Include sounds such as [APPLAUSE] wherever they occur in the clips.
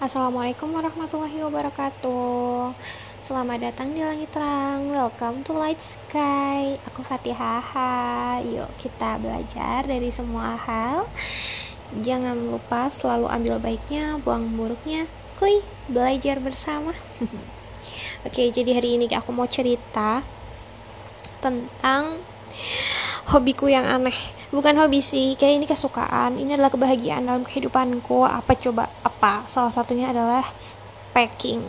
Assalamualaikum warahmatullahi wabarakatuh. Selamat datang di langit terang. Welcome to light sky. Aku Fatihah Yuk kita belajar dari semua hal. Jangan lupa selalu ambil baiknya Buang buruknya. Kuy, belajar bersama. [LAUGHS] Oke, jadi hari ini aku mau cerita Tentang Hobiku yang aneh bukan hobi sih kayak ini kesukaan. Ini adalah kebahagiaan dalam kehidupanku. Apa coba? Apa? Salah satunya adalah packing.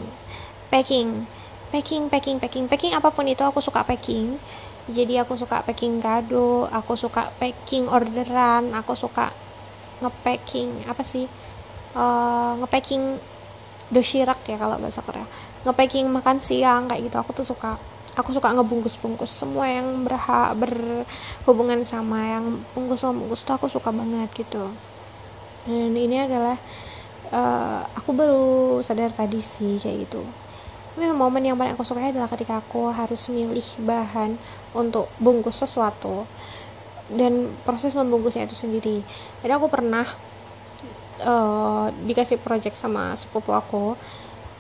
Packing. Packing packing packing. Packing apa pun itu aku suka packing. Jadi aku suka packing kado aku suka packing orderan aku suka ngepacking apa sih? Uh, ngepacking doshirak ya kalau bahasa Korea. Ngepacking makan siang kayak gitu. Aku tuh suka aku suka ngebungkus-bungkus semua yang berha berhubungan sama yang bungkus bungkus tuh aku suka banget gitu. Dan ini adalah uh, aku baru sadar tadi sih kayak gitu. Memang momen yang paling aku suka adalah ketika aku harus milih bahan untuk bungkus sesuatu dan proses membungkusnya itu sendiri. Jadi aku pernah uh, dikasih project sama sepupu aku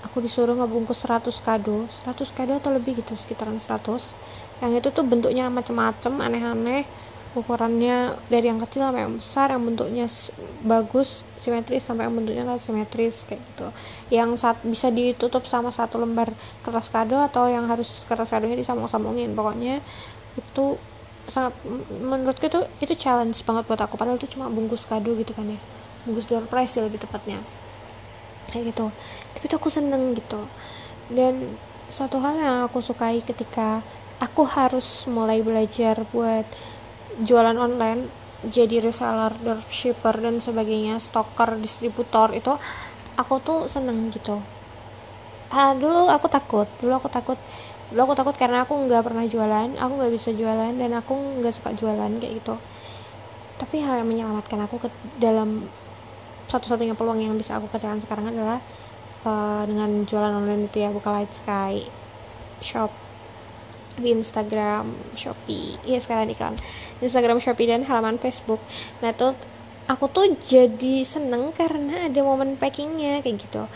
aku disuruh ngebungkus 100 kado. 100 kado atau lebih gitu sekitaran 100 yang itu tuh bentuknya macem-macem aneh-aneh. Ukurannya dari yang kecil sampai yang besar yang bentuknya bagus simetris sampai yang bentuknya nggak simetris kayak gitu. Yang saat bisa ditutup sama satu lembar kertas kado atau yang harus kertas kadonya disambung-sambungin. Pokoknya itu sangat menurutku itu itu challenge banget buat aku. Padahal itu cuma bungkus kado gitu kan ya. Bungkus door prize lebih tepatnya kayak gitu. Tapi aku seneng gitu. Dan satu hal yang aku sukai ketika aku harus mulai belajar buat jualan online jadi reseller, dropshipper dan sebagainya, stoker, distributor itu aku tuh seneng gitu. Ah, dulu aku takut, dulu aku takut, dulu aku takut karena aku nggak pernah jualan, aku nggak bisa jualan dan aku nggak suka jualan kayak gitu. Tapi hal yang menyelamatkan aku ke dalam satu-satunya peluang yang bisa aku kerjakan sekarang adalah uh, dengan jualan online itu ya buka light sky shop di Instagram, Shopee, iya sekarang iklan Instagram, Shopee dan halaman Facebook. Nah tuh aku tuh jadi seneng karena ada momen packingnya kayak gitu.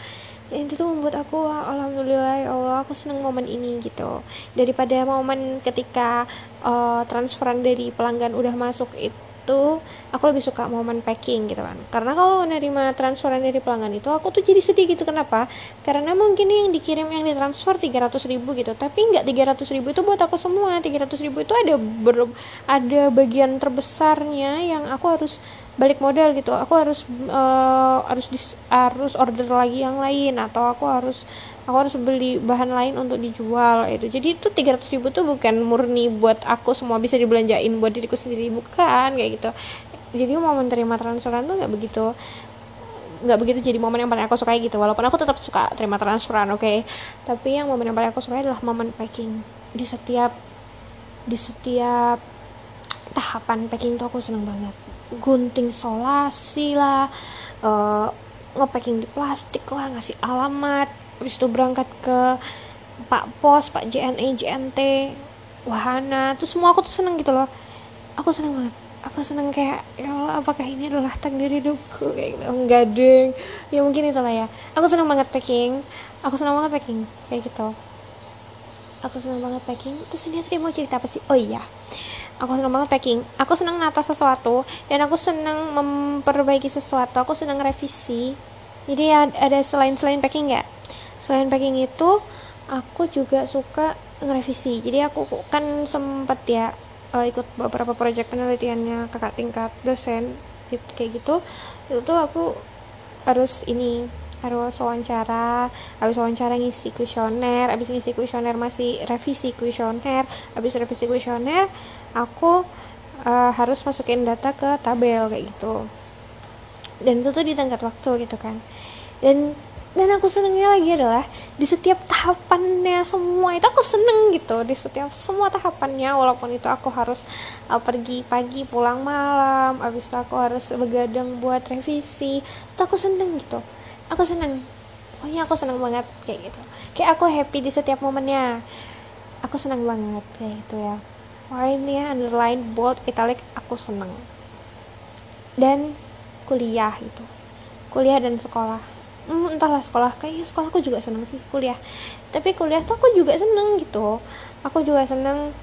Dan itu tuh membuat aku alhamdulillah ya Allah aku seneng momen ini gitu daripada momen ketika uh, transferan dari pelanggan udah masuk itu itu aku lebih suka momen packing gitu kan. Karena kalau menerima transferan dari pelanggan itu aku tuh jadi sedih gitu. Kenapa? Karena mungkin yang dikirim yang ditransfer 300 ribu gitu. Tapi nggak 300 ribu itu buat aku semua. 300 ribu itu ada ber, ada bagian terbesarnya yang aku harus balik modal gitu. Aku harus uh, harus dis, harus order lagi yang lain atau aku harus aku harus beli bahan lain untuk dijual itu jadi itu 300 ribu tuh bukan murni buat aku semua bisa dibelanjain buat diriku sendiri bukan kayak gitu. Jadi momen terima transferan tuh nggak begitu nggak begitu jadi momen yang paling aku sukai gitu. Walaupun aku tetap suka terima transferan oke. Okay? tapi yang momen yang paling aku sukai adalah momen packing. Di setiap di setiap tahapan packing tuh aku seneng banget. Gunting solasi lah uh, ngepacking di plastik lah ngasih alamat habis itu berangkat ke Pak Pos, Pak JNE, JNT, Wahana, tuh semua aku tuh seneng gitu loh. Aku seneng banget. Aku seneng kayak ya Allah apakah ini adalah takdir hidupku kayak gitu. Enggak deng. Ya mungkin itulah ya. Aku seneng banget packing. Aku seneng banget packing kayak gitu. Aku seneng banget packing. Terus ini tadi mau cerita apa sih? Oh iya. Aku seneng banget packing. Aku seneng nata sesuatu dan aku seneng memperbaiki sesuatu. Aku seneng revisi. Jadi ada selain selain packing ya selain packing itu aku juga suka ngerevisi. Jadi aku kan sempet ya uh, ikut beberapa proyek penelitiannya kakak tingkat dosen gitu, kayak gitu. Itu tuh aku harus ini harus wawancara habis wawancara ngisi kuesioner habis ngisi kuesioner masih revisi kuesioner habis revisi kuesioner aku uh, harus masukin data ke tabel kayak gitu. Dan itu tuh di tenggat waktu gitu kan. Dan dan aku senengnya lagi adalah di setiap tahapannya semua itu aku seneng gitu. Di setiap semua tahapannya walaupun itu aku harus uh, pergi pagi pulang malam abis itu aku harus begadang buat revisi itu aku seneng gitu. Aku seneng. Pokoknya aku seneng banget kayak gitu. Kayak aku happy di setiap momennya. Aku seneng banget kayak gitu ya. Ya underline bold italic aku seneng. Dan kuliah itu. Kuliah dan sekolah hmm, entahlah sekolah. Kayaknya sekolah aku juga seneng sih kuliah. Tapi kuliah tuh aku juga seneng gitu. Aku juga seneng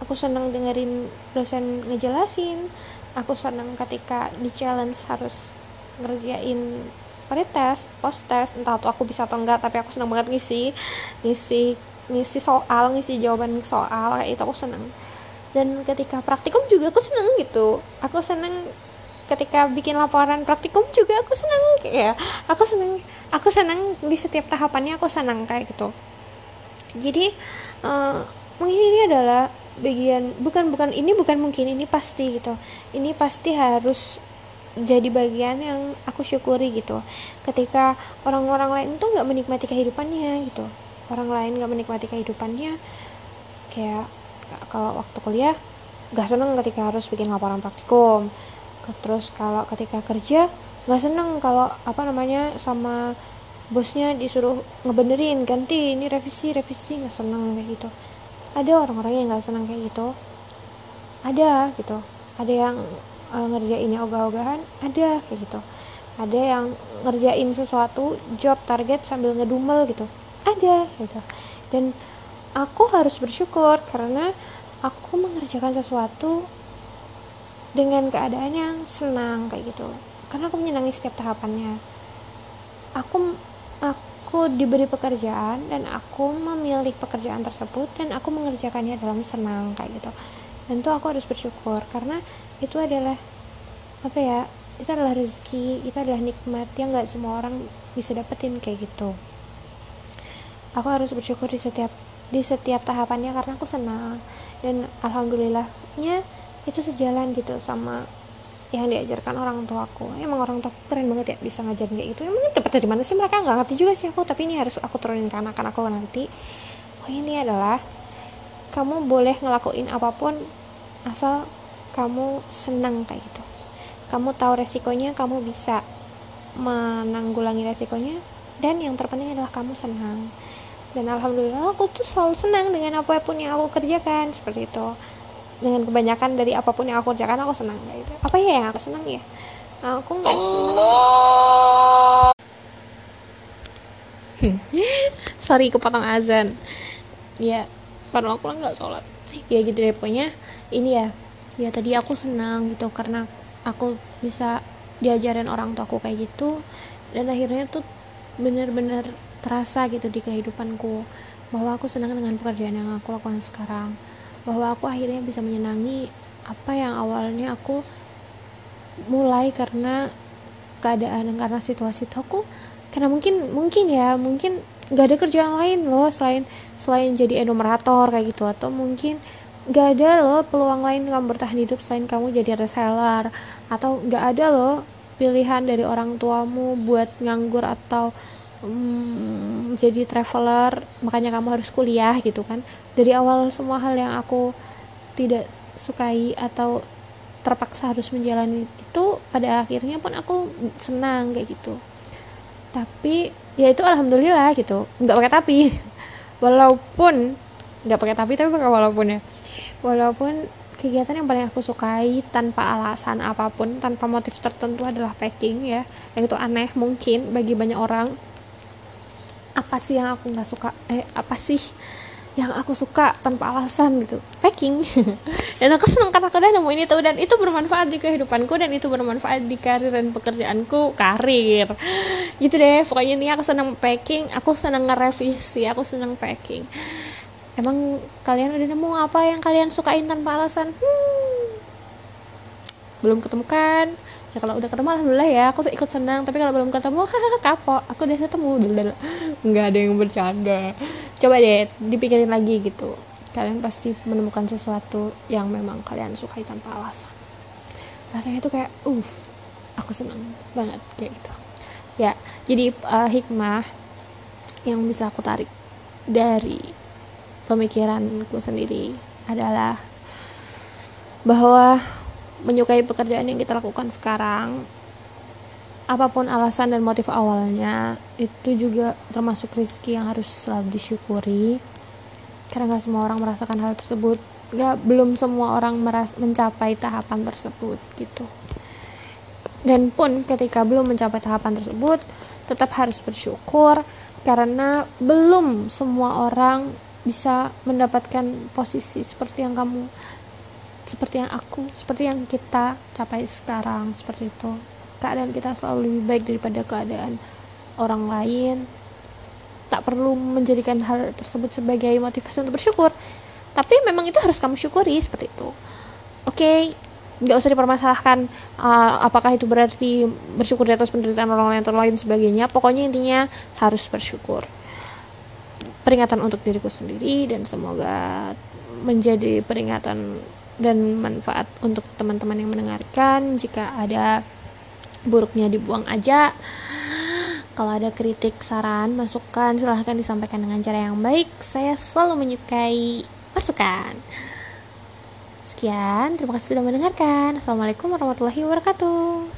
aku seneng dengerin dosen ngejelasin. Aku seneng ketika di challenge harus ngerjain pretest post test entah tuh aku bisa atau enggak tapi aku seneng banget ngisi ngisi ngisi soal ngisi jawaban soal kayak itu aku seneng. Dan ketika praktikum juga aku seneng gitu. Aku seneng ketika bikin laporan praktikum juga aku senang kayak aku senang aku senang di setiap tahapannya aku senang kayak gitu. Jadi uh, mungkin ini adalah bagian bukan bukan ini bukan mungkin ini pasti gitu. Ini pasti harus jadi bagian yang aku syukuri gitu. Ketika orang-orang lain tuh nggak menikmati kehidupannya gitu. Orang lain nggak menikmati kehidupannya kayak kalau waktu kuliah gak seneng ketika harus bikin laporan praktikum terus kalau ketika kerja nggak seneng kalau apa namanya sama bosnya disuruh ngebenerin ganti ini revisi revisi nggak seneng kayak gitu. Ada orang-orang yang nggak seneng kayak gitu. Ada gitu. Ada yang uh, ngerjainnya ogah-ogahan ada kayak gitu. Ada yang ngerjain sesuatu job target sambil ngedumel gitu. Ada gitu. Dan aku harus bersyukur karena aku mengerjakan sesuatu dengan keadaan yang senang kayak gitu. Karena aku menyenangi setiap tahapannya. Aku aku diberi pekerjaan dan aku memilih pekerjaan tersebut dan aku mengerjakannya dalam senang kayak gitu. Dan itu aku harus bersyukur karena itu adalah apa ya itu adalah rezeki itu adalah nikmat yang gak semua orang bisa dapetin kayak gitu. Aku harus bersyukur di setiap di setiap tahapannya karena aku senang. Dan alhamdulillahnya itu sejalan gitu sama yang diajarkan orang tua aku emang orang tua aku keren banget ya bisa ngajarin kayak gitu. Emangnya dapat dari mana sih? Mereka nggak ngerti juga sih aku tapi ini harus aku turunin ke anak aku nanti. Oh ini adalah kamu boleh ngelakuin apa pun asal kamu senang kayak gitu. Kamu tahu resikonya kamu bisa menanggulangi resikonya dan yang terpenting adalah kamu senang. Dan alhamdulillah aku tuh selalu senang dengan apa pun yang aku kerjakan seperti itu dengan kebanyakan dari apa pun yang aku kerjakan aku senang gitu. Apa ya yang aku senang ya? Aku nggak [LAUGHS] sorry kepotong azan. Ya karena aku nggak sholat. Ya gitu deh pokoknya ini ya. Ya tadi aku senang gitu karena aku bisa diajarin orang tua aku kayak gitu. Dan akhirnya tuh bener-bener terasa gitu di kehidupanku bahwa aku senang dengan pekerjaan yang aku lakukan sekarang bahwa aku akhirnya bisa menyenangi apa yang awalnya aku mulai karena keadaan karena situasi itu karena mungkin mungkin ya mungkin gak ada kerjaan lain loh selain selain jadi enumerator kayak gitu. Atau mungkin gak ada loh peluang lain kamu bertahan hidup selain kamu jadi reseller. Atau gak ada loh pilihan dari orang tuamu buat nganggur atau um, jadi traveler makanya kamu harus kuliah gitu kan. Dari awal semua hal yang aku tidak sukai atau terpaksa harus menjalani itu pada akhirnya pun aku senang kayak gitu. Tapi ya itu alhamdulillah gitu nggak pakai tapi. [LAUGHS] Walaupun nggak pakai tapi tapi pakai walaupun ya. Walaupun kegiatan yang paling aku sukai tanpa alasan apa pun tanpa motif tertentu adalah packing ya. Yang itu aneh mungkin bagi banyak orang apa sih yang aku nggak suka? Eh apa sih yang aku suka tanpa alasan gitu? Packing. [LAUGHS] Dan aku senang karena aku udah nemuin itu dan itu bermanfaat di kehidupanku dan itu bermanfaat di karir dan pekerjaanku karir. [GASPS] Gitu deh pokoknya ini aku senang packing aku senang ngerevisi aku senang packing. Emang kalian udah nemu apa yang kalian sukain tanpa alasan? Hmm, belum ketemu kan ya kalau udah ketemu alhamdulillah ya aku ikut senang. Tapi kalau belum ketemu kapok. Aku udah ketemu nggak ada yang bercanda. Coba deh dipikirin lagi gitu. Kalian pasti menemukan sesuatu yang memang kalian sukai tanpa alasan. Rasanya itu kayak uh aku senang banget kayak gitu. Ya jadi uh, hikmah yang bisa aku tarik dari pemikiranku sendiri adalah bahwa menyukai pekerjaan yang kita lakukan sekarang apa pun alasan dan motif awalnya itu juga termasuk rezeki yang harus selalu disyukuri. Karena gak semua orang merasakan hal tersebut. Gak belum semua orang meras mencapai tahapan tersebut gitu. Dan pun ketika belum mencapai tahapan tersebut tetap harus bersyukur karena belum semua orang bisa mendapatkan posisi seperti yang kamu seperti yang aku seperti yang kita capai sekarang seperti itu. Keadaan kita selalu lebih baik daripada keadaan orang lain. Tak perlu menjadikan hal tersebut sebagai motivasi untuk bersyukur. Tapi memang itu harus kamu syukuri seperti itu. Oke okay, nggak usah dipermasalahkan uh, apakah itu berarti bersyukur di atas penderitaan orang lain atau lain sebagainya. Pokoknya intinya harus bersyukur. Peringatan untuk diriku sendiri dan semoga menjadi peringatan dan manfaat untuk teman-teman yang mendengarkan jika ada buruknya dibuang aja kalau ada kritik, saran, masukan silahkan disampaikan dengan cara yang baik saya selalu menyukai masukan Sekian, terima kasih sudah mendengarkan. Assalamualaikum warahmatullahi wabarakatuh.